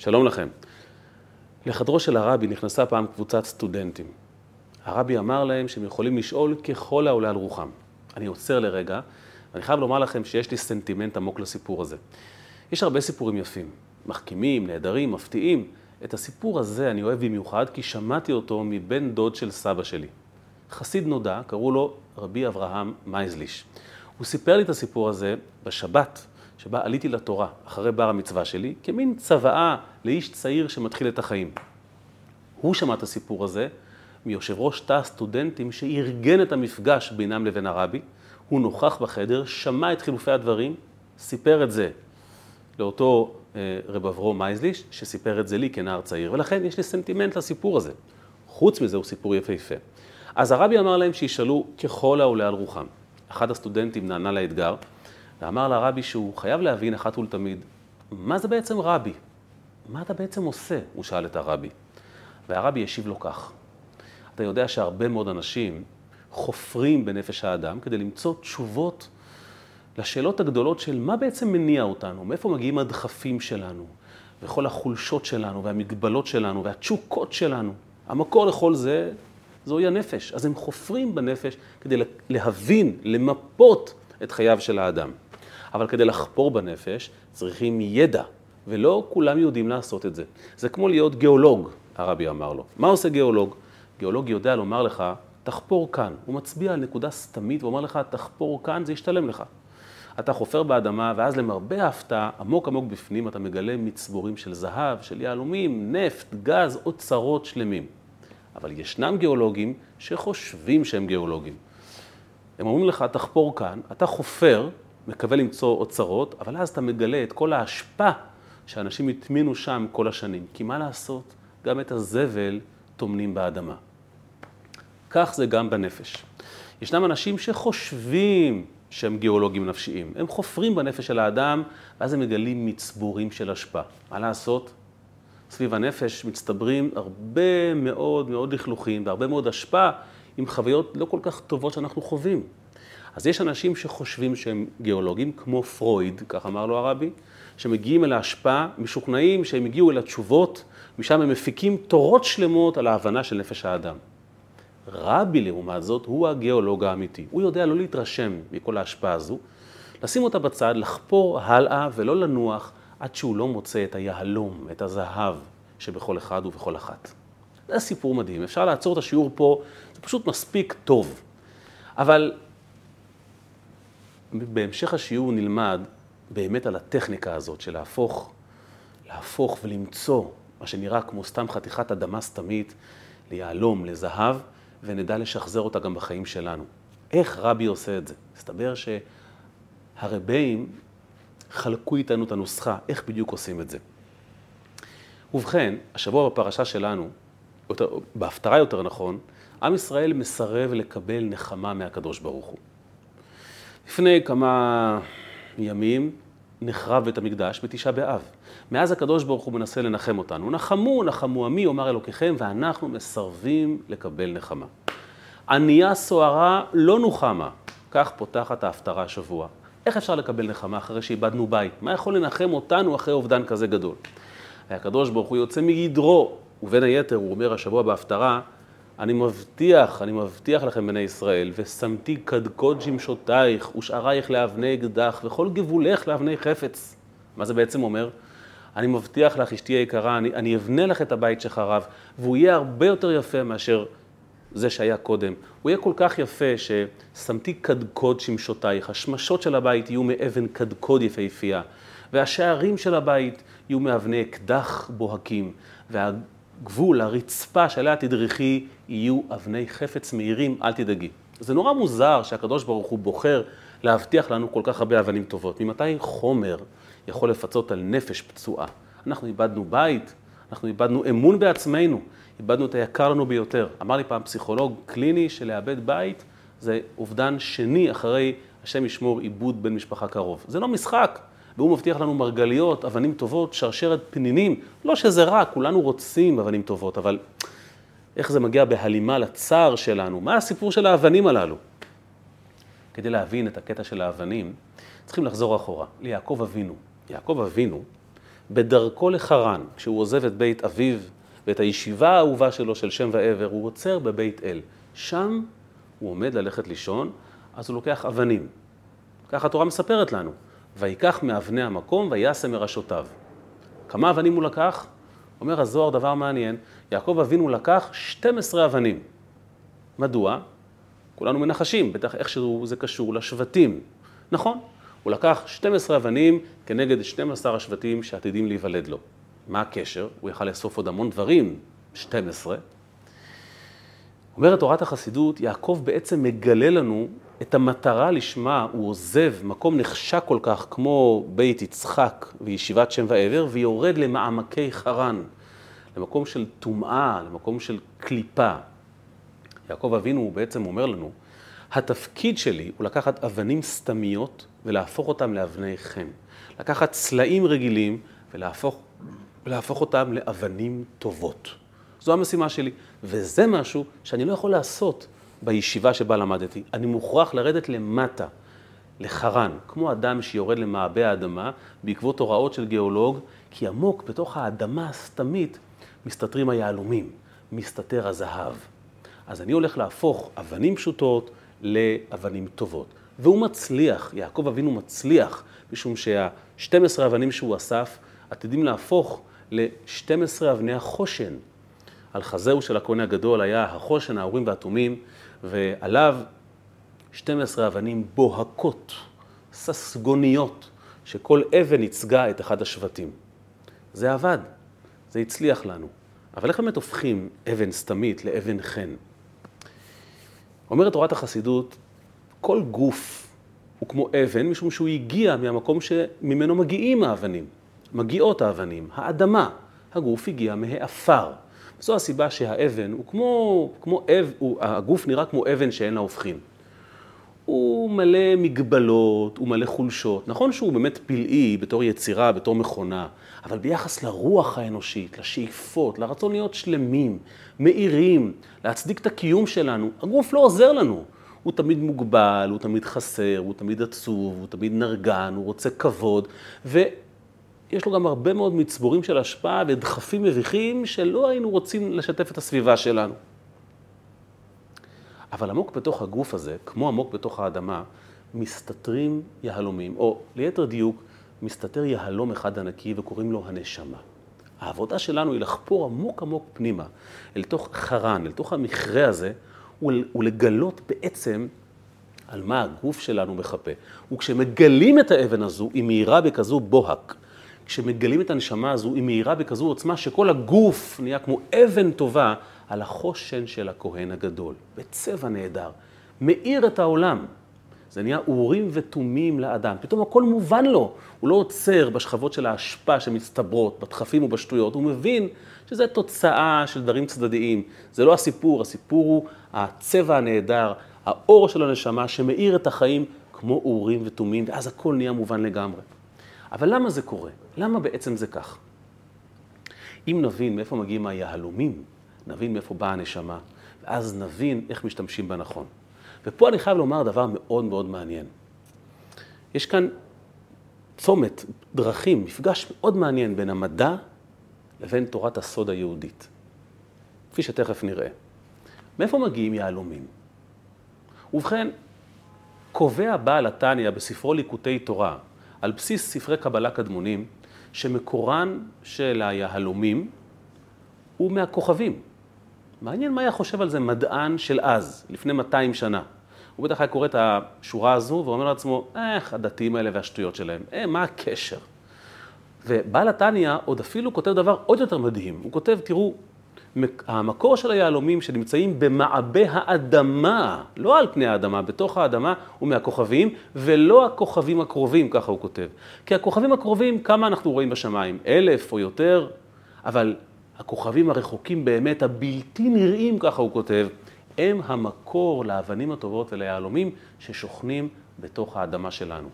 שלום לכם. לחדרו של הרבי נכנסה פעם קבוצת סטודנטים. הרבי אמר להם שהם יכולים לשאול ככל העולה על רוחם. אני עוצר לרגע, ואני חייב לומר לכם שיש לי סנטימנט עמוק לסיפור הזה. יש הרבה סיפורים יפים, מחכימים, נהדרים, מפתיעים. את הסיפור הזה אני אוהב במיוחד כי שמעתי אותו מבן דוד של סבא שלי. חסיד נודע, קראו לו רבי אברהם מייזליש. הוא סיפר לי את הסיפור הזה בשבת, שבה עליתי לתורה אחרי בר המצווה שלי, כמין צוואה לאיש צעיר שמתחיל את החיים. הוא שמע את הסיפור הזה מיושב ראש תא הסטודנטים שארגן את המפגש בינם לבין הרבי. הוא נוכח בחדר, שמע את חילופי הדברים, סיפר את זה לאותו אה, רב אברום מייזליש, שסיפר את זה לי כנער צעיר, ולכן יש לי סנטימנט לסיפור הזה. חוץ מזה הוא סיפור יפהפה. אז הרבי אמר להם שישאלו ככל העולה על רוחם. אחד הסטודנטים נענה לאתגר, ואמר לרבי שהוא חייב להבין אחת ולתמיד, מה זה בעצם רבי? מה אתה בעצם עושה? הוא שאל את הרבי. והרבי השיב לו כך, אתה יודע שהרבה מאוד אנשים חופרים בנפש האדם כדי למצוא תשובות לשאלות הגדולות של מה בעצם מניע אותנו, מאיפה מגיעים הדחפים שלנו, וכל החולשות שלנו, והמגבלות שלנו, והתשוקות שלנו. המקור לכל זה, זוהי הנפש. אז הם חופרים בנפש כדי להבין, למפות את חייו של האדם. אבל כדי לחפור בנפש צריכים ידע, ולא כולם יודעים לעשות את זה. זה כמו להיות גיאולוג, הרבי אמר לו. מה עושה גיאולוג? גיאולוג יודע לומר לך, תחפור כאן. הוא מצביע על נקודה סתמית ואומר לך, תחפור כאן, זה ישתלם לך. אתה חופר באדמה, ואז למרבה ההפתעה, עמוק עמוק בפנים, אתה מגלה מצבורים של זהב, של יהלומים, נפט, גז, אוצרות שלמים. אבל ישנם גיאולוגים שחושבים שהם גיאולוגים. הם אומרים לך, תחפור כאן, אתה חופר, מקווה למצוא אוצרות, אבל אז אתה מגלה את כל האשפה שאנשים הטמינו שם כל השנים. כי מה לעשות? גם את הזבל טומנים באדמה. כך זה גם בנפש. ישנם אנשים שחושבים שהם גיאולוגים נפשיים. הם חופרים בנפש של האדם, ואז הם מגלים מצבורים של אשפה. מה לעשות? סביב הנפש מצטברים הרבה מאוד מאוד לכלוכים והרבה מאוד אשפה עם חוויות לא כל כך טובות שאנחנו חווים. אז יש אנשים שחושבים שהם גיאולוגים, כמו פרויד, כך אמר לו הרבי, שמגיעים אל ההשפעה, משוכנעים שהם הגיעו אל התשובות, משם הם מפיקים תורות שלמות על ההבנה של נפש האדם. רבי, לעומת זאת, הוא הגיאולוג האמיתי. הוא יודע לא להתרשם מכל ההשפעה הזו, לשים אותה בצד, לחפור הלאה ולא לנוח עד שהוא לא מוצא את היהלום, את הזהב שבכל אחד ובכל אחת. זה סיפור מדהים, אפשר לעצור את השיעור פה, זה פשוט מספיק טוב. אבל בהמשך השיעור נלמד באמת על הטכניקה הזאת של להפוך, להפוך ולמצוא מה שנראה כמו סתם חתיכת אדמה סתמית, ליהלום, לזהב, ונדע לשחזר אותה גם בחיים שלנו. איך רבי עושה את זה? מסתבר שהרבים חלקו איתנו את הנוסחה, איך בדיוק עושים את זה. ובכן, השבוע בפרשה שלנו, בהפטרה יותר נכון, עם ישראל מסרב לקבל נחמה מהקדוש ברוך הוא. לפני כמה ימים נחרב בית המקדש בתשעה באב. מאז הקדוש ברוך הוא מנסה לנחם אותנו. נחמו, נחמו עמי, אומר אלוקיכם, ואנחנו מסרבים לקבל נחמה. ענייה סוערה לא נוחמה. כך פותחת ההפטרה השבוע. איך אפשר לקבל נחמה אחרי שאיבדנו בית? מה יכול לנחם אותנו אחרי אובדן כזה גדול? והקדוש ברוך הוא יוצא מגדרו, ובין היתר הוא אומר השבוע בהפטרה, אני מבטיח, אני מבטיח לכם בני ישראל, ושמתי קדקוד שמשותייך ושערייך לאבני אקדח וכל גבולך לאבני חפץ. מה זה בעצם אומר? אני מבטיח לך, אשתי היקרה, אני, אני אבנה לך את הבית שחרב, והוא יהיה הרבה יותר יפה מאשר זה שהיה קודם. הוא יהיה כל כך יפה ששמתי קדקוד שמשותייך, השמשות של הבית יהיו מאבן קדקוד יפהפייה, והשערים של הבית יהיו מאבני אקדח בוהקים, והגבול, הרצפה שעליה תדרכי, יהיו אבני חפץ מהירים, אל תדאגי. זה נורא מוזר שהקדוש ברוך הוא בוחר להבטיח לנו כל כך הרבה אבנים טובות. ממתי חומר יכול לפצות על נפש פצועה? אנחנו איבדנו בית, אנחנו איבדנו אמון בעצמנו, איבדנו את היקר לנו ביותר. אמר לי פעם פסיכולוג קליני שלאבד בית זה אובדן שני אחרי, השם ישמור, עיבוד בן משפחה קרוב. זה לא משחק. והוא מבטיח לנו מרגליות, אבנים טובות, שרשרת פנינים. לא שזה רע, כולנו רוצים אבנים טובות, אבל איך זה מגיע בהלימה לצער שלנו? מה הסיפור של האבנים הללו? כדי להבין את הקטע של האבנים, צריכים לחזור אחורה, ליעקב אבינו. יעקב אבינו, בדרכו לחרן, כשהוא עוזב את בית אביו ואת הישיבה האהובה שלו של שם ועבר, הוא עוצר בבית אל. שם הוא עומד ללכת לישון, אז הוא לוקח אבנים. ככה התורה מספרת לנו. ויקח מאבני המקום וישם מראשותיו. כמה אבנים הוא לקח? אומר הזוהר דבר מעניין, יעקב אבינו לקח 12 אבנים. מדוע? כולנו מנחשים, בטח איכשהו זה קשור לשבטים. נכון, הוא לקח 12 אבנים כנגד 12 השבטים שעתידים להיוולד לו. מה הקשר? הוא יכל לאסוף עוד המון דברים, 12. אומרת תורת החסידות, יעקב בעצם מגלה לנו את המטרה לשמה הוא עוזב מקום נחשק כל כך כמו בית יצחק וישיבת שם ועבר, ויורד למעמקי חרן, למקום של טומאה, למקום של קליפה. יעקב אבינו הוא בעצם אומר לנו, התפקיד שלי הוא לקחת אבנים סתמיות ולהפוך אותם לאבני חן. לקחת צלעים רגילים ולהפוך, ולהפוך אותם לאבנים טובות. זו המשימה שלי, וזה משהו שאני לא יכול לעשות בישיבה שבה למדתי. אני מוכרח לרדת למטה, לחרן, כמו אדם שיורד למעבה האדמה בעקבות הוראות של גיאולוג, כי עמוק בתוך האדמה הסתמית מסתתרים היהלומים, מסתתר הזהב. אז אני הולך להפוך אבנים פשוטות לאבנים טובות. והוא מצליח, יעקב אבינו מצליח, משום שה-12 אבנים שהוא אסף עתידים להפוך ל-12 אבני החושן. על חזהו של הכהן הגדול היה החושן, האורים והתומים, ועליו 12 אבנים בוהקות, ססגוניות, שכל אבן ייצגה את אחד השבטים. זה עבד, זה הצליח לנו. אבל איך באמת הופכים אבן סתמית לאבן חן? אומרת תורת החסידות, כל גוף הוא כמו אבן, משום שהוא הגיע מהמקום שממנו מגיעים האבנים, מגיעות האבנים, האדמה. הגוף הגיע מהעפר. זו הסיבה שהאבן הוא כמו, כמו אב, הוא, הגוף נראה כמו אבן שאין לה הופכין. הוא מלא מגבלות, הוא מלא חולשות. נכון שהוא באמת פלאי בתור יצירה, בתור מכונה, אבל ביחס לרוח האנושית, לשאיפות, לרצון להיות שלמים, מאירים, להצדיק את הקיום שלנו, הגוף לא עוזר לנו. הוא תמיד מוגבל, הוא תמיד חסר, הוא תמיד עצוב, הוא תמיד נרגן, הוא רוצה כבוד, ויש לו גם הרבה מאוד מצבורים של השפעה ודחפים מביכים שלא היינו רוצים לשתף את הסביבה שלנו. אבל עמוק בתוך הגוף הזה, כמו עמוק בתוך האדמה, מסתתרים יהלומים, או ליתר דיוק, מסתתר יהלום אחד ענקי וקוראים לו הנשמה. העבודה שלנו היא לחפור עמוק עמוק פנימה, אל תוך חרן, אל תוך המכרה הזה, ולגלות בעצם על מה הגוף שלנו מחפה. וכשמגלים את האבן הזו, היא מאירה בכזו בוהק. כשמגלים את הנשמה הזו, היא מאירה בכזו עוצמה שכל הגוף נהיה כמו אבן טובה על החושן של הכהן הגדול. בצבע נהדר. מאיר את העולם. זה נהיה אורים ותומים לאדם. פתאום הכל מובן לו. הוא לא עוצר בשכבות של האשפה שמצטברות, בדחפים ובשטויות. הוא מבין שזה תוצאה של דברים צדדיים. זה לא הסיפור, הסיפור הוא הצבע הנהדר, האור של הנשמה שמאיר את החיים כמו אורים ותומים, ואז הכל נהיה מובן לגמרי. אבל למה זה קורה? למה בעצם זה כך? אם נבין מאיפה מגיעים היהלומים, נבין מאיפה באה הנשמה, ואז נבין איך משתמשים בה נכון. ופה אני חייב לומר דבר מאוד מאוד מעניין. יש כאן צומת, דרכים, מפגש מאוד מעניין בין המדע לבין תורת הסוד היהודית. כפי שתכף נראה. מאיפה מגיעים יהלומים? ובכן, קובע בעל התניא בספרו ליקוטי תורה, על בסיס ספרי קבלה קדמונים, שמקורן של היהלומים הוא מהכוכבים. מעניין מה היה חושב על זה מדען של אז, לפני 200 שנה. הוא בטח היה קורא את השורה הזו ואומר לעצמו, איך הדתיים האלה והשטויות שלהם, אה, מה הקשר? ובעל התניא עוד אפילו כותב דבר עוד יותר מדהים. הוא כותב, תראו, המקור של היהלומים שנמצאים במעבה האדמה, לא על פני האדמה, בתוך האדמה, הוא מהכוכבים, ולא הכוכבים הקרובים, ככה הוא כותב. כי הכוכבים הקרובים, כמה אנחנו רואים בשמיים? אלף או יותר, אבל הכוכבים הרחוקים באמת, הבלתי נראים, ככה הוא כותב, הם המקור לאבנים הטובות וליהלומים ששוכנים בתוך האדמה שלנו.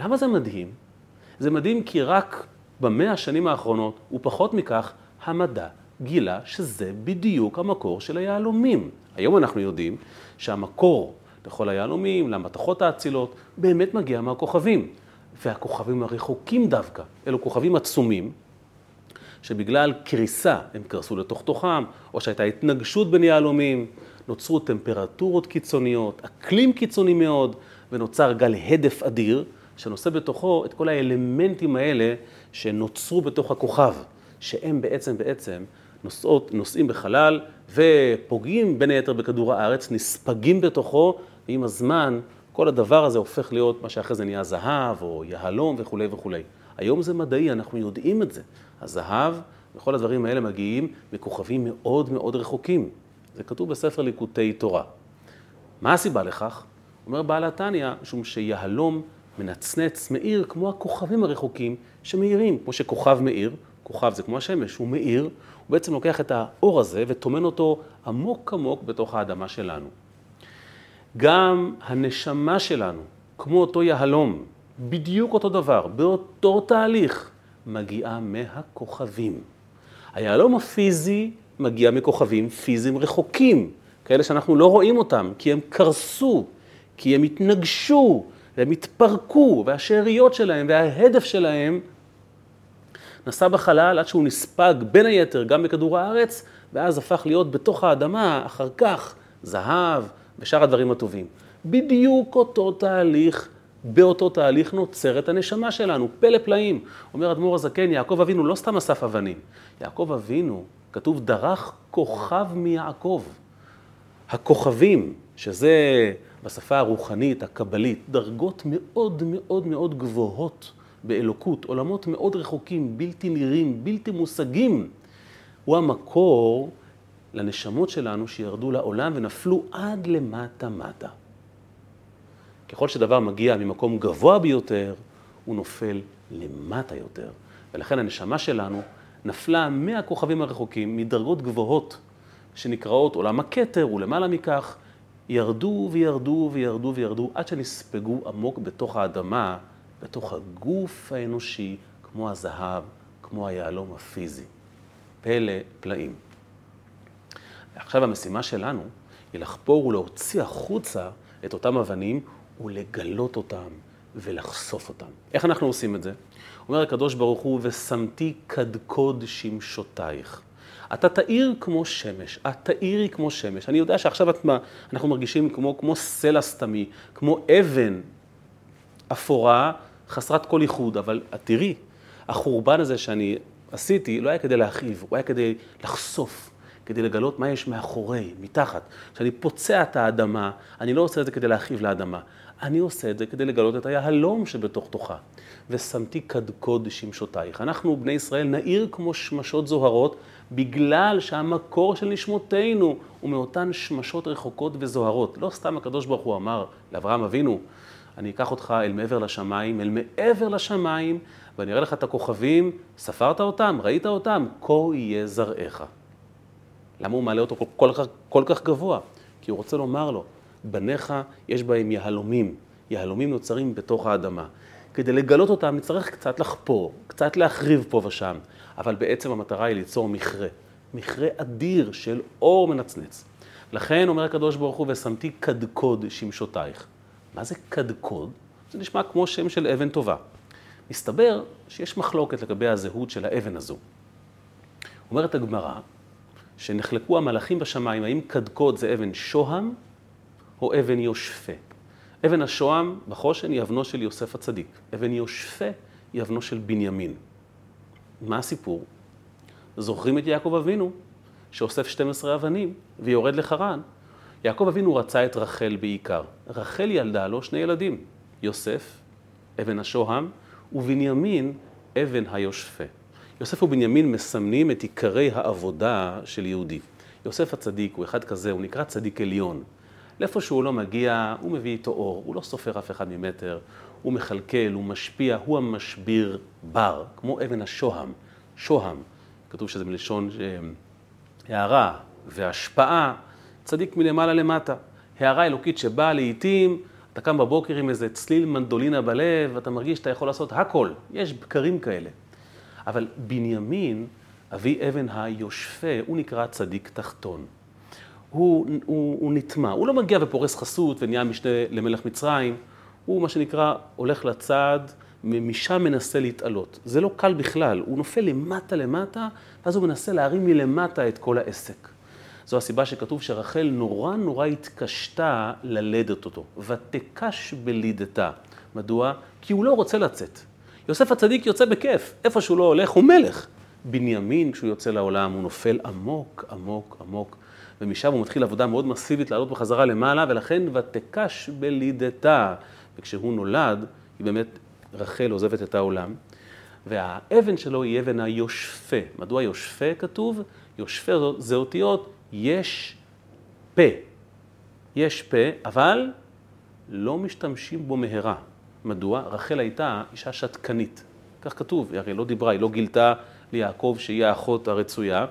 למה זה מדהים? זה מדהים כי רק במאה השנים האחרונות, ופחות מכך, המדע גילה שזה בדיוק המקור של היהלומים. היום אנחנו יודעים שהמקור לכל היהלומים, למתכות האצילות, באמת מגיע מהכוכבים. והכוכבים הרחוקים דווקא, אלו כוכבים עצומים, שבגלל קריסה הם קרסו לתוך תוכם, או שהייתה התנגשות בין יהלומים, נוצרו טמפרטורות קיצוניות, אקלים קיצוני מאוד, ונוצר גל הדף אדיר, שנושא בתוכו את כל האלמנטים האלה שנוצרו בתוך הכוכב, שהם בעצם בעצם נוסעות, נוסעים בחלל ופוגעים בין היתר בכדור הארץ, נספגים בתוכו, ועם הזמן כל הדבר הזה הופך להיות מה שאחרי זה נהיה זהב או יהלום וכולי וכולי. היום זה מדעי, אנחנו יודעים את זה. הזהב וכל הדברים האלה מגיעים מכוכבים מאוד מאוד רחוקים. זה כתוב בספר ליקוטי תורה. מה הסיבה לכך? אומר בעל התניא, משום שיהלום מנצנץ, מאיר, כמו הכוכבים הרחוקים שמאירים, כמו שכוכב מאיר, כוכב זה כמו השמש, הוא מאיר, הוא בעצם לוקח את האור הזה וטומן אותו עמוק עמוק בתוך האדמה שלנו. גם הנשמה שלנו, כמו אותו יהלום, בדיוק אותו דבר, באותו תהליך, מגיעה מהכוכבים. היהלום הפיזי מגיע מכוכבים פיזיים רחוקים, כאלה שאנחנו לא רואים אותם, כי הם קרסו, כי הם התנגשו, והם התפרקו, והשאריות שלהם וההדף שלהם נסע בחלל עד שהוא נספג בין היתר גם בכדור הארץ, ואז הפך להיות בתוך האדמה, אחר כך זהב ושאר הדברים הטובים. בדיוק אותו תהליך, באותו תהליך נוצרת הנשמה שלנו, פלא פלאים. אומר אדמו"ר הזקן, יעקב אבינו לא סתם אסף אבנים. יעקב אבינו, כתוב דרך כוכב מיעקב. הכוכבים, שזה בשפה הרוחנית, הקבלית, דרגות מאוד מאוד מאוד גבוהות באלוקות, עולמות מאוד רחוקים, בלתי נראים, בלתי מושגים, הוא המקור לנשמות שלנו שירדו לעולם ונפלו עד למטה מטה. ככל שדבר מגיע ממקום גבוה ביותר, הוא נופל למטה יותר. ולכן הנשמה שלנו נפלה מהכוכבים הרחוקים, מדרגות גבוהות שנקראות עולם הכתר ולמעלה מכך, ירדו וירדו וירדו וירדו עד שנספגו עמוק בתוך האדמה, בתוך הגוף האנושי, כמו הזהב, כמו היהלום הפיזי. פלא פלאים. עכשיו המשימה שלנו היא לחפור ולהוציא החוצה את אותם אבנים ולגלות אותם ולחשוף אותם. איך אנחנו עושים את זה? אומר הקדוש ברוך הוא, ושמתי קדקוד שמשותייך. אתה תאיר כמו שמש, את תאירי כמו שמש. אני יודע שעכשיו את, אנחנו מרגישים כמו, כמו סלע סתמי, כמו אבן אפורה, חסרת כל ייחוד, אבל תראי, החורבן הזה שאני עשיתי לא היה כדי להכאיב, הוא היה כדי לחשוף, כדי לגלות מה יש מאחורי, מתחת. כשאני פוצע את האדמה, אני לא עושה את זה כדי להכאיב לאדמה, אני עושה את זה כדי לגלות את היהלום שבתוך תוכה. ושמתי קדקוד שמשותייך. אנחנו, בני ישראל, נעיר כמו שמשות זוהרות, בגלל שהמקור של נשמותינו הוא מאותן שמשות רחוקות וזוהרות. לא סתם הקדוש ברוך הוא אמר לאברהם אבינו, אני אקח אותך אל מעבר לשמיים, אל מעבר לשמיים, ואני אראה לך את הכוכבים, ספרת אותם, ראית אותם, כה יהיה זרעך. למה הוא מעלה אותו כל, כל, כל, כל כך גבוה? כי הוא רוצה לומר לו, בניך יש בהם יהלומים, יהלומים נוצרים בתוך האדמה. כדי לגלות אותם נצטרך קצת לחפור, קצת להחריב פה ושם, אבל בעצם המטרה היא ליצור מכרה, מכרה אדיר של אור מנצנץ. לכן אומר הקדוש ברוך הוא, ושמתי קדקוד שמשותייך. מה זה קדקוד? זה נשמע כמו שם של אבן טובה. מסתבר שיש מחלוקת לגבי הזהות של האבן הזו. אומרת הגמרא, שנחלקו המלאכים בשמיים, האם קדקוד זה אבן שוהם או אבן יושפה. אבן השוהם בחושן היא אבנו של יוסף הצדיק. אבן יושפה היא אבנו של בנימין. מה הסיפור? זוכרים את יעקב אבינו, שאוסף 12 אבנים ויורד לחרן. יעקב אבינו רצה את רחל בעיקר. רחל ילדה לו שני ילדים, יוסף, אבן השוהם, ובנימין, אבן היושפה. יוסף ובנימין מסמנים את עיקרי העבודה של יהודי. יוסף הצדיק הוא אחד כזה, הוא נקרא צדיק עליון. לאיפה שהוא לא מגיע, הוא מביא איתו אור, הוא לא סופר אף אחד ממטר, הוא מכלכל, הוא משפיע, הוא המשביר בר, כמו אבן השוהם. שוהם, כתוב שזה מלשון אה, הערה והשפעה, צדיק מלמעלה למטה. הערה אלוקית שבאה לעיתים, אתה קם בבוקר עם איזה צליל מנדולינה בלב, ואתה מרגיש שאתה יכול לעשות הכל. יש בקרים כאלה. אבל בנימין, אבי אבן היושפה, הוא נקרא צדיק תחתון. הוא, הוא, הוא נטמע, הוא לא מגיע ופורס חסות ונהיה משנה למלך מצרים, הוא מה שנקרא הולך לצד משם מנסה להתעלות. זה לא קל בכלל, הוא נופל למטה למטה, ואז הוא מנסה להרים מלמטה את כל העסק. זו הסיבה שכתוב שרחל נורא נורא התקשתה ללדת אותו, ותקש בלידתה. מדוע? כי הוא לא רוצה לצאת. יוסף הצדיק יוצא בכיף, איפה שהוא לא הולך הוא מלך. בנימין, כשהוא יוצא לעולם, הוא נופל עמוק, עמוק, עמוק, ומשם הוא מתחיל עבודה מאוד מסיבית לעלות בחזרה למעלה, ולכן ותקש בלידתה. וכשהוא נולד, היא באמת, רחל עוזבת את העולם, והאבן שלו היא אבן היושפה. מדוע יושפה כתוב? יושפה זה אותיות יש פה. יש פה, אבל לא משתמשים בו מהרה. מדוע? רחל הייתה אישה שתקנית. כך כתוב, היא הרי לא דיברה, היא לא גילתה ליעקב שהיא האחות הרצויה.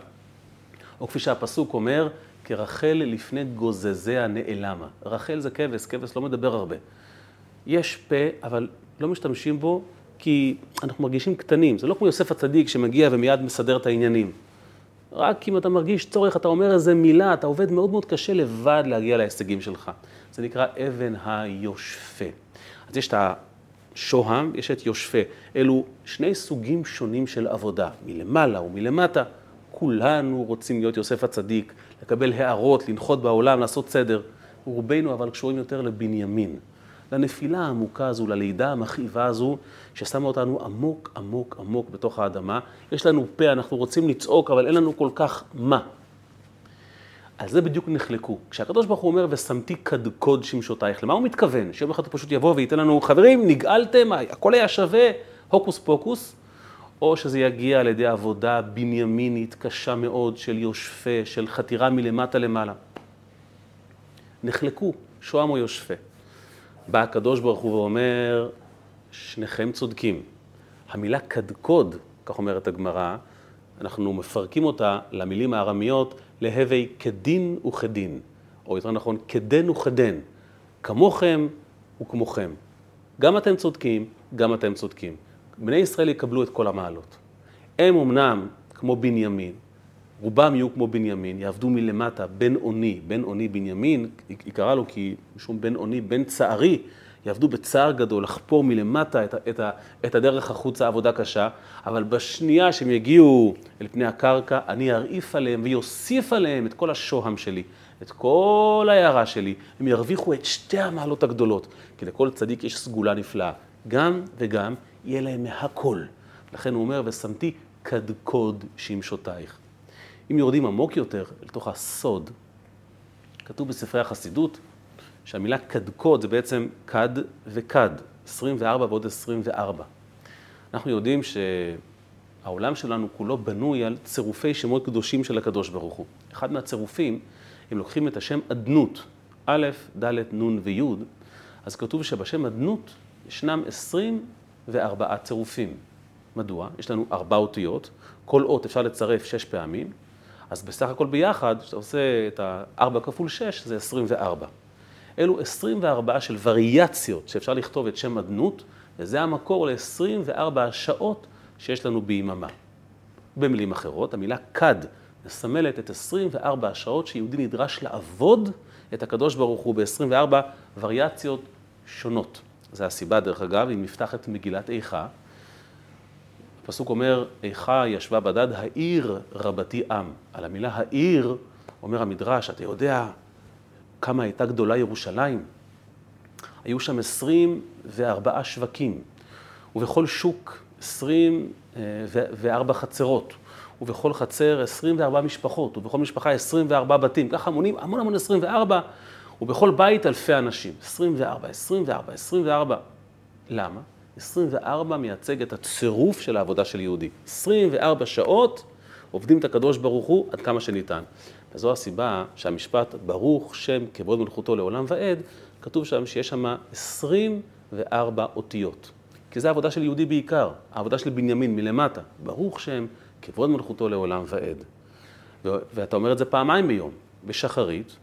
או כפי שהפסוק אומר, כרחל לפני גוזזיה נעלמה. רחל זה כבש, כבש לא מדבר הרבה. יש פה, אבל לא משתמשים בו כי אנחנו מרגישים קטנים. זה לא כמו יוסף הצדיק שמגיע ומיד מסדר את העניינים. רק אם אתה מרגיש צורך, אתה אומר איזה מילה, אתה עובד מאוד מאוד קשה לבד להגיע להישגים שלך. זה נקרא אבן היושפה. אז יש את השוהם, יש את יושפה. אלו שני סוגים שונים של עבודה, מלמעלה ומלמטה. כולנו רוצים להיות יוסף הצדיק, לקבל הערות, לנחות בעולם, לעשות סדר. רובנו אבל קשורים יותר לבנימין. לנפילה העמוקה הזו, ללידה המכאיבה הזו, ששמה אותנו עמוק עמוק עמוק בתוך האדמה. יש לנו פה, אנחנו רוצים לצעוק, אבל אין לנו כל כך מה. על זה בדיוק נחלקו. כשהקדוש ברוך הוא אומר, ושמתי קדקוד שמשותייך, למה הוא מתכוון? שיום אחד הוא פשוט יבוא וייתן לנו, חברים, נגאלתם, הכל היה שווה, הוקוס פוקוס, או שזה יגיע על ידי עבודה בנימינית קשה מאוד של יושפה, של חתירה מלמטה למעלה. נחלקו, שוהם או יושפה. בא הקדוש ברוך הוא ואומר, שניכם צודקים. המילה קדקוד, כך אומרת הגמרא, אנחנו מפרקים אותה למילים הארמיות להווי כדין וכדין, או יותר נכון, כדן וכדן, כמוכם וכמוכם. גם אתם צודקים, גם אתם צודקים. בני ישראל יקבלו את כל המעלות. הם אמנם כמו בנימין, רובם יהיו כמו בנימין, יעבדו מלמטה, בן אוני, בן אוני בנימין, היא קראה לו כי משום בן אוני, בן צערי, יעבדו בצער גדול, לחפור מלמטה את, את, את הדרך החוצה, עבודה קשה, אבל בשנייה שהם יגיעו אל פני הקרקע, אני ארעיף עליהם ויוסיף עליהם את כל השוהם שלי, את כל ההערה שלי, הם ירוויחו את שתי המעלות הגדולות, כי לכל צדיק יש סגולה נפלאה, גם וגם יהיה להם מהכל. לכן הוא אומר, ושמתי קדקוד שמשותייך. אם יורדים עמוק יותר אל תוך הסוד, כתוב בספרי החסידות שהמילה קדקוד זה בעצם קד וקד, 24 ועוד 24. אנחנו יודעים שהעולם שלנו כולו בנוי על צירופי שמות קדושים של הקדוש ברוך הוא. אחד מהצירופים, אם לוקחים את השם אדנות, א', ד', נ' וי', אז כתוב שבשם אדנות ישנם 24 צירופים. מדוע? יש לנו ארבע אותיות, כל אות אפשר לצרף שש פעמים, אז בסך הכל ביחד, כשאתה עושה את ה-4 כפול 6, זה 24. אלו 24 של וריאציות שאפשר לכתוב את שם אדנות, וזה המקור ל-24 השעות שיש לנו ביממה. במילים אחרות, המילה כד מסמלת את 24 השעות שיהודי נדרש לעבוד את הקדוש ברוך הוא ב-24 וריאציות שונות. זו הסיבה, דרך אגב, אם נפתח את מגילת איכה, הפסוק אומר, איכה ישבה בדד העיר רבתי עם. על המילה העיר, אומר המדרש, אתה יודע כמה הייתה גדולה ירושלים? היו שם 24 שווקים, ובכל שוק 24 חצרות, ובכל חצר 24 משפחות, ובכל משפחה 24 בתים, ככה מונים המון המון 24, ובכל בית אלפי אנשים. 24, 24, 24. למה? 24 מייצג את הצירוף של העבודה של יהודי. 24 שעות עובדים את הקדוש ברוך הוא עד כמה שניתן. וזו הסיבה שהמשפט ברוך שם כבוד מלכותו לעולם ועד, כתוב שם שיש שם 24 אותיות. כי זו העבודה של יהודי בעיקר, העבודה של בנימין מלמטה. ברוך שם כבוד מלכותו לעולם ועד. ואתה אומר את זה פעמיים ביום, בשחרית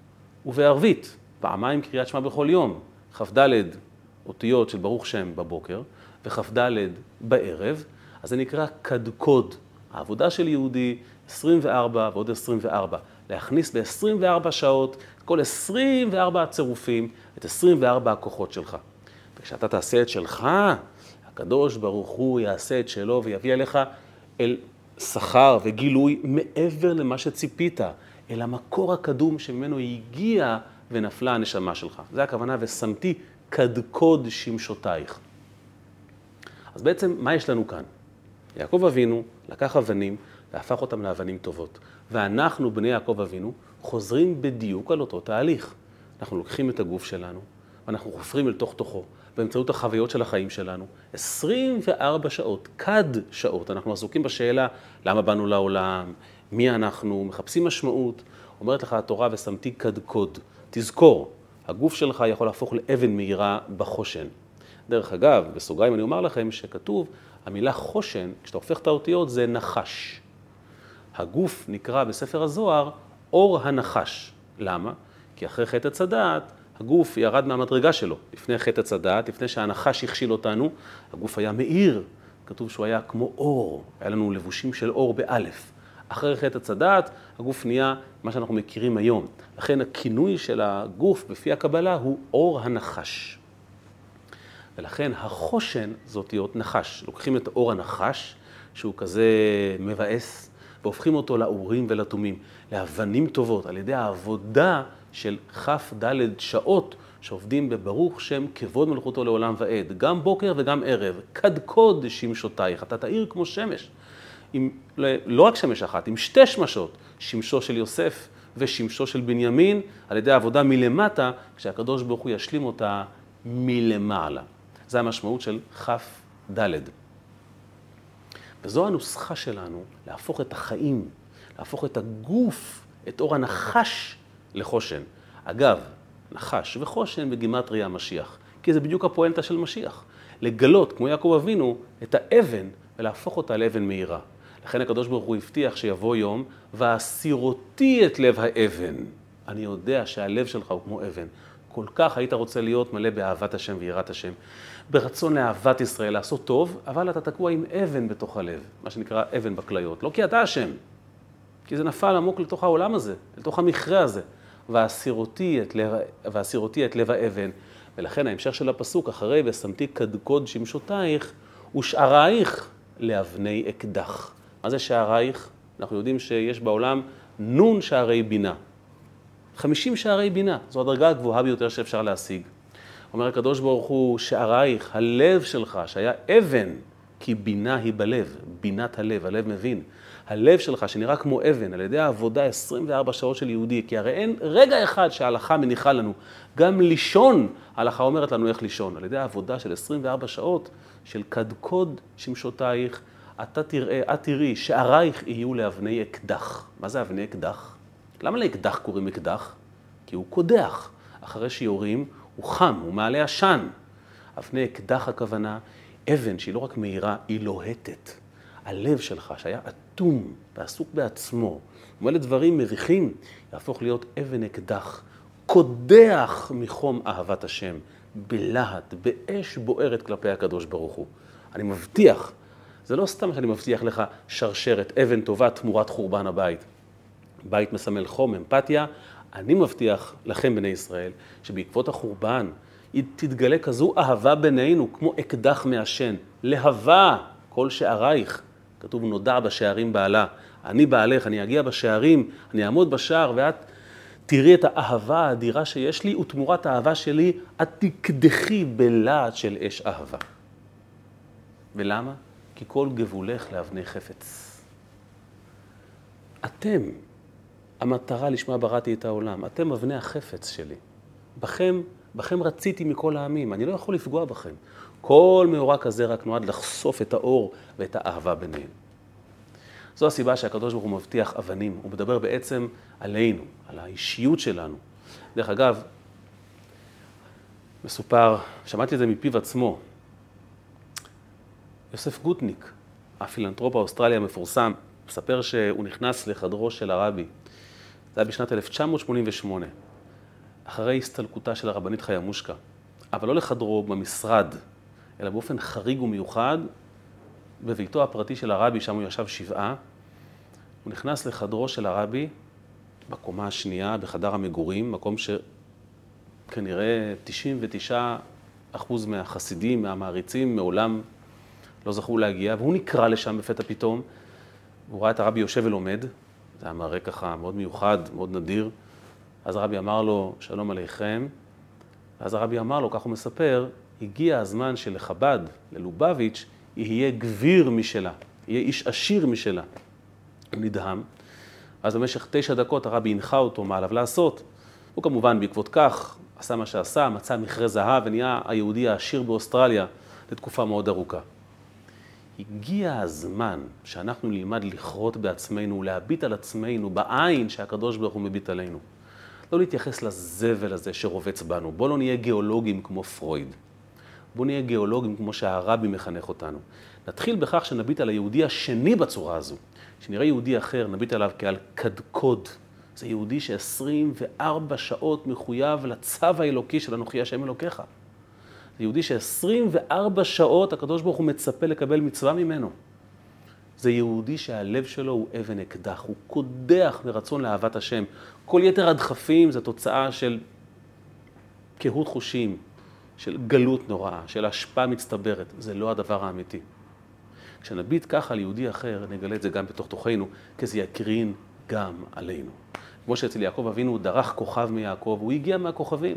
ובערבית, פעמיים קריאת שמע בכל יום. כ"ד אותיות של ברוך שם בבוקר, וכ"ד בערב, אז זה נקרא קדקוד. העבודה של יהודי, 24 ועוד 24. להכניס ב-24 שעות כל 24 הצירופים, את 24 הכוחות שלך. וכשאתה תעשה את שלך, הקדוש ברוך הוא יעשה את שלו ויביא אליך אל שכר וגילוי מעבר למה שציפית, אל המקור הקדום שממנו הגיעה ונפלה הנשמה שלך. זה הכוונה, ושמתי קדקוד שמשותייך. אז בעצם, מה יש לנו כאן? יעקב אבינו לקח אבנים והפך אותם לאבנים טובות. ואנחנו, בני יעקב אבינו, חוזרים בדיוק על אותו תהליך. אנחנו לוקחים את הגוף שלנו, ואנחנו חופרים אל תוך תוכו, באמצעות החוויות של החיים שלנו. 24 שעות, כד שעות, אנחנו עסוקים בשאלה למה באנו לעולם, מי אנחנו, מחפשים משמעות. אומרת לך התורה, ושמתי קדקוד. תזכור, הגוף שלך יכול להפוך לאבן מהירה בחושן. דרך אגב, בסוגריים אני אומר לכם שכתוב, המילה חושן, כשאתה הופך את האותיות זה נחש. הגוף נקרא בספר הזוהר אור הנחש. למה? כי אחרי חטא עץ הגוף ירד מהמדרגה שלו. לפני חטא עץ לפני שהנחש הכשיל אותנו, הגוף היה מאיר. כתוב שהוא היה כמו אור, היה לנו לבושים של אור באלף. אחרי חטא עץ הגוף נהיה מה שאנחנו מכירים היום. לכן הכינוי של הגוף בפי הקבלה הוא אור הנחש. ולכן החושן זה אותיות נחש. לוקחים את אור הנחש, שהוא כזה מבאס, והופכים אותו לאורים ולתומים, לאבנים טובות, על ידי העבודה של כ"ד שעות שעובדים בברוך שם כבוד מלכותו לעולם ועד, גם בוקר וגם ערב, קדקוד שמשותייך, אתה תאיר כמו שמש. עם, לא רק שמש אחת, עם שתי שמשות, שמשו של יוסף ושמשו של בנימין, על ידי העבודה מלמטה, כשהקדוש ברוך הוא ישלים אותה מלמעלה. זה המשמעות של כ"ד. וזו הנוסחה שלנו להפוך את החיים, להפוך את הגוף, את אור הנחש לחושן. אגב, נחש וחושן בגימטריה המשיח, כי זה בדיוק הפואנטה של משיח. לגלות, כמו יעקב אבינו, את האבן ולהפוך אותה לאבן מהירה. לכן הקדוש ברוך הוא הבטיח שיבוא יום, והסירותי את לב האבן. אני יודע שהלב שלך הוא כמו אבן. כל כך היית רוצה להיות מלא באהבת השם ויראת השם, ברצון לאהבת ישראל, לעשות טוב, אבל אתה תקוע עם אבן בתוך הלב, מה שנקרא אבן בכליות. לא כי אתה אשם, כי זה נפל עמוק לתוך העולם הזה, לתוך המכרה הזה. והסירותי את והסירותי את לב האבן. ולכן ההמשך של הפסוק, אחרי ושמתי קדקוד שמשותייך ושערייך לאבני אקדח. מה זה שערייך? אנחנו יודעים שיש בעולם נון שערי בינה. 50 שערי בינה, זו הדרגה הגבוהה ביותר שאפשר להשיג. אומר הקדוש ברוך הוא, שערייך, הלב שלך, שהיה אבן, כי בינה היא בלב, בינת הלב, הלב מבין. הלב שלך, שנראה כמו אבן, על ידי העבודה 24 שעות של יהודי, כי הרי אין רגע אחד שההלכה מניחה לנו. גם לישון, ההלכה אומרת לנו איך לישון. על ידי העבודה של 24 שעות של קדקוד שמשותייך, אתה תראה, את תראי, שערייך יהיו לאבני אקדח. מה זה אבני אקדח? למה לאקדח קוראים אקדח? כי הוא קודח. אחרי שיורים, הוא חם, הוא מעלה עשן. אבני אקדח הכוונה, אבן שהיא לא רק מהירה, היא לוהטת. הלב שלך, שהיה אטום ועסוק בעצמו, ומלא דברים מביכים, יהפוך להיות אבן אקדח, קודח מחום אהבת השם, בלהט, באש בוערת כלפי הקדוש ברוך הוא. אני מבטיח, זה לא סתם שאני מבטיח לך שרשרת, אבן טובה תמורת חורבן הבית. בית מסמל חום, אמפתיה. אני מבטיח לכם, בני ישראל, שבעקבות החורבן תתגלה כזו אהבה בינינו, כמו אקדח מעשן. להבה כל שערייך. כתוב נודע בשערים בעלה. אני בעלך, אני אגיע בשערים, אני אעמוד בשער ואת תראי את האהבה האדירה שיש לי, ותמורת האהבה שלי את תקדחי בלהט של אש אהבה. ולמה? כי כל גבולך לאבני חפץ. אתם, המטרה לשמה בראתי את העולם, אתם אבני החפץ שלי. בכם, בכם רציתי מכל העמים, אני לא יכול לפגוע בכם. כל מאורע כזה רק נועד לחשוף את האור ואת האהבה ביניהם. זו הסיבה שהקדוש ברוך הוא מבטיח אבנים, הוא מדבר בעצם עלינו, על האישיות שלנו. דרך אגב, מסופר, שמעתי את זה מפיו עצמו, יוסף גוטניק, הפילנטרופ האוסטרלי המפורסם, מספר שהוא נכנס לחדרו של הרבי. זה היה בשנת 1988, אחרי הסתלקותה של הרבנית חיה מושקה, אבל לא לחדרו במשרד, אלא באופן חריג ומיוחד, בביתו הפרטי של הרבי, שם הוא ישב שבעה. הוא נכנס לחדרו של הרבי, בקומה השנייה, בחדר המגורים, מקום שכנראה 99 אחוז מהחסידים, מהמעריצים, מעולם לא זכו להגיע, והוא נקרא לשם בפתע פתאום. הוא ראה את הרבי יושב ולומד, זה היה מראה ככה מאוד מיוחד, מאוד נדיר. אז הרבי אמר לו, שלום עליכם. ואז הרבי אמר לו, כך הוא מספר, הגיע הזמן שלחב"ד, ללובביץ', יהיה גביר משלה, יהיה איש עשיר משלה. הוא נדהם. אז במשך תשע דקות הרבי הנחה אותו מה עליו לעשות. הוא כמובן בעקבות כך עשה מה שעשה, מצא מכרה זהב ונהיה היהודי העשיר באוסטרליה לתקופה מאוד ארוכה. הגיע הזמן שאנחנו נלמד לכרות בעצמנו, להביט על עצמנו בעין שהקדוש ברוך הוא מביט עלינו. לא להתייחס לזבל הזה שרובץ בנו. בואו לא נהיה גיאולוגים כמו פרויד. בואו נהיה גיאולוגים כמו שהרבי מחנך אותנו. נתחיל בכך שנביט על היהודי השני בצורה הזו. כשנראה יהודי אחר, נביט עליו כעל קדקוד. זה יהודי ש-24 שעות מחויב לצו האלוקי של אנוכי השם אלוקיך. זה יהודי ש-24 שעות הקדוש ברוך הוא מצפה לקבל מצווה ממנו. זה יהודי שהלב שלו הוא אבן אקדח, הוא קודח מרצון לאהבת השם. כל יתר הדחפים זה תוצאה של קהות חושים, של גלות נוראה, של השפעה מצטברת. זה לא הדבר האמיתי. כשנביט ככה על יהודי אחר, נגלה את זה גם בתוך תוכנו, כי זה יקרין גם עלינו. כמו שאצל יעקב אבינו דרך כוכב מיעקב, הוא הגיע מהכוכבים.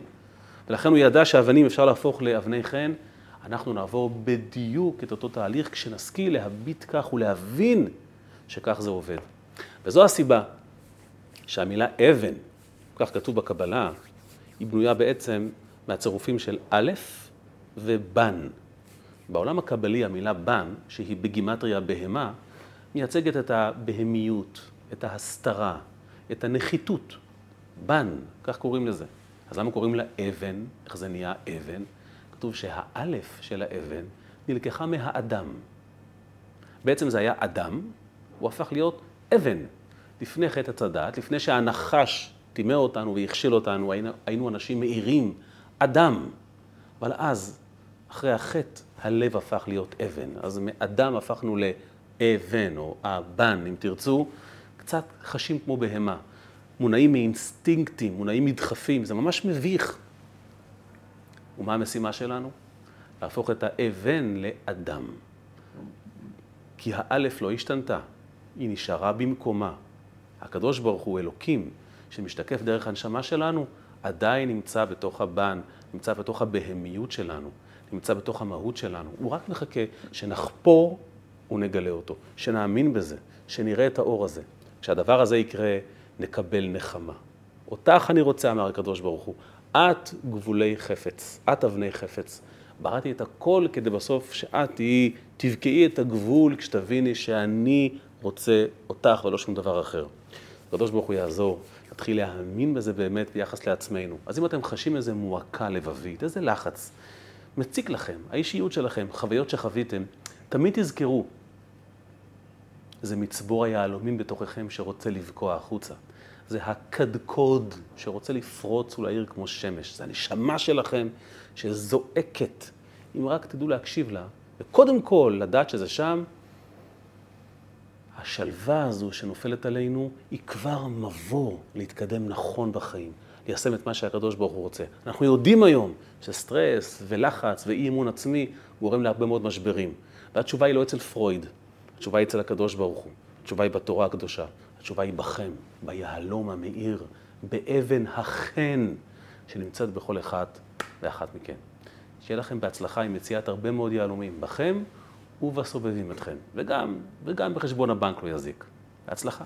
ולכן הוא ידע שאבנים אפשר להפוך לאבני חן. אנחנו נעבור בדיוק את אותו תהליך כשנשכיל להביט כך ולהבין שכך זה עובד. וזו הסיבה שהמילה אבן, כך כתוב בקבלה, היא בנויה בעצם מהצירופים של א' ובן. בעולם הקבלי המילה בן, שהיא בגימטריה בהמה, מייצגת את הבהמיות, את ההסתרה, את הנחיתות. בן, כך קוראים לזה. אז למה קוראים לה אבן? איך זה נהיה אבן? כתוב שהאלף של האבן נלקחה מהאדם. בעצם זה היה אדם, הוא הפך להיות אבן. לפני חטא הצדת, לפני שהנחש טימא אותנו והכשיל אותנו, היינו, אנשים מאירים, אדם. אבל אז, אחרי החטא, הלב הפך להיות אבן. אז מאדם הפכנו לאבן, או אבן, אם תרצו, קצת חשים כמו בהמה. מונעים מאינסטינקטים, מונעים מדחפים, זה ממש מביך. ומה המשימה שלנו? להפוך את האבן לאדם. כי האלף לא השתנתה, היא נשארה במקומה. הקדוש ברוך הוא אלוקים, שמשתקף דרך הנשמה שלנו, עדיין נמצא בתוך הבן, נמצא בתוך הבהמיות שלנו, נמצא בתוך המהות שלנו. הוא רק מחכה שנחפור ונגלה אותו, שנאמין בזה, שנראה את האור הזה. כשהדבר הזה יקרה, נקבל נחמה. אותך אני רוצה, אמר הקדוש ברוך הוא, את גבולי חפץ, את אבני חפץ. בראתי את הכל כדי בסוף שאת תהיי, תבקעי את הגבול כשתביני שאני רוצה אותך ולא שום דבר אחר. הקדוש ברוך הוא יעזור, נתחיל להאמין בזה באמת ביחס לעצמנו. אז אם אתם חשים איזה מועקה לבבית, איזה לחץ, מציק לכם, האישיות שלכם, חוויות שחוויתם, תמיד תזכרו, זה מצבור היהלומים בתוככם שרוצה לבקוע החוצה. זה הקדקוד שרוצה לפרוץ ולהאיר כמו שמש. זה הנשמה שלכם שזועקת. אם רק תדעו להקשיב לה, וקודם כל לדעת שזה שם, השלווה הזו שנופלת עלינו היא כבר מבוא להתקדם נכון בחיים, ליישם את מה שהקדוש ברוך הוא רוצה. אנחנו יודעים היום שסטרס ולחץ ואי אמון עצמי גורם להרבה מאוד משברים. והתשובה היא לא אצל פרויד, התשובה היא אצל הקדוש ברוך הוא, התשובה היא בתורה הקדושה. התשובה היא בכם, ביהלום המאיר, באבן החן שנמצאת בכל אחת ואחת מכן. שיהיה לכם בהצלחה עם מציאת הרבה מאוד יהלומים בכם ובסובבים אתכם, וגם, וגם בחשבון הבנק לא יזיק. בהצלחה.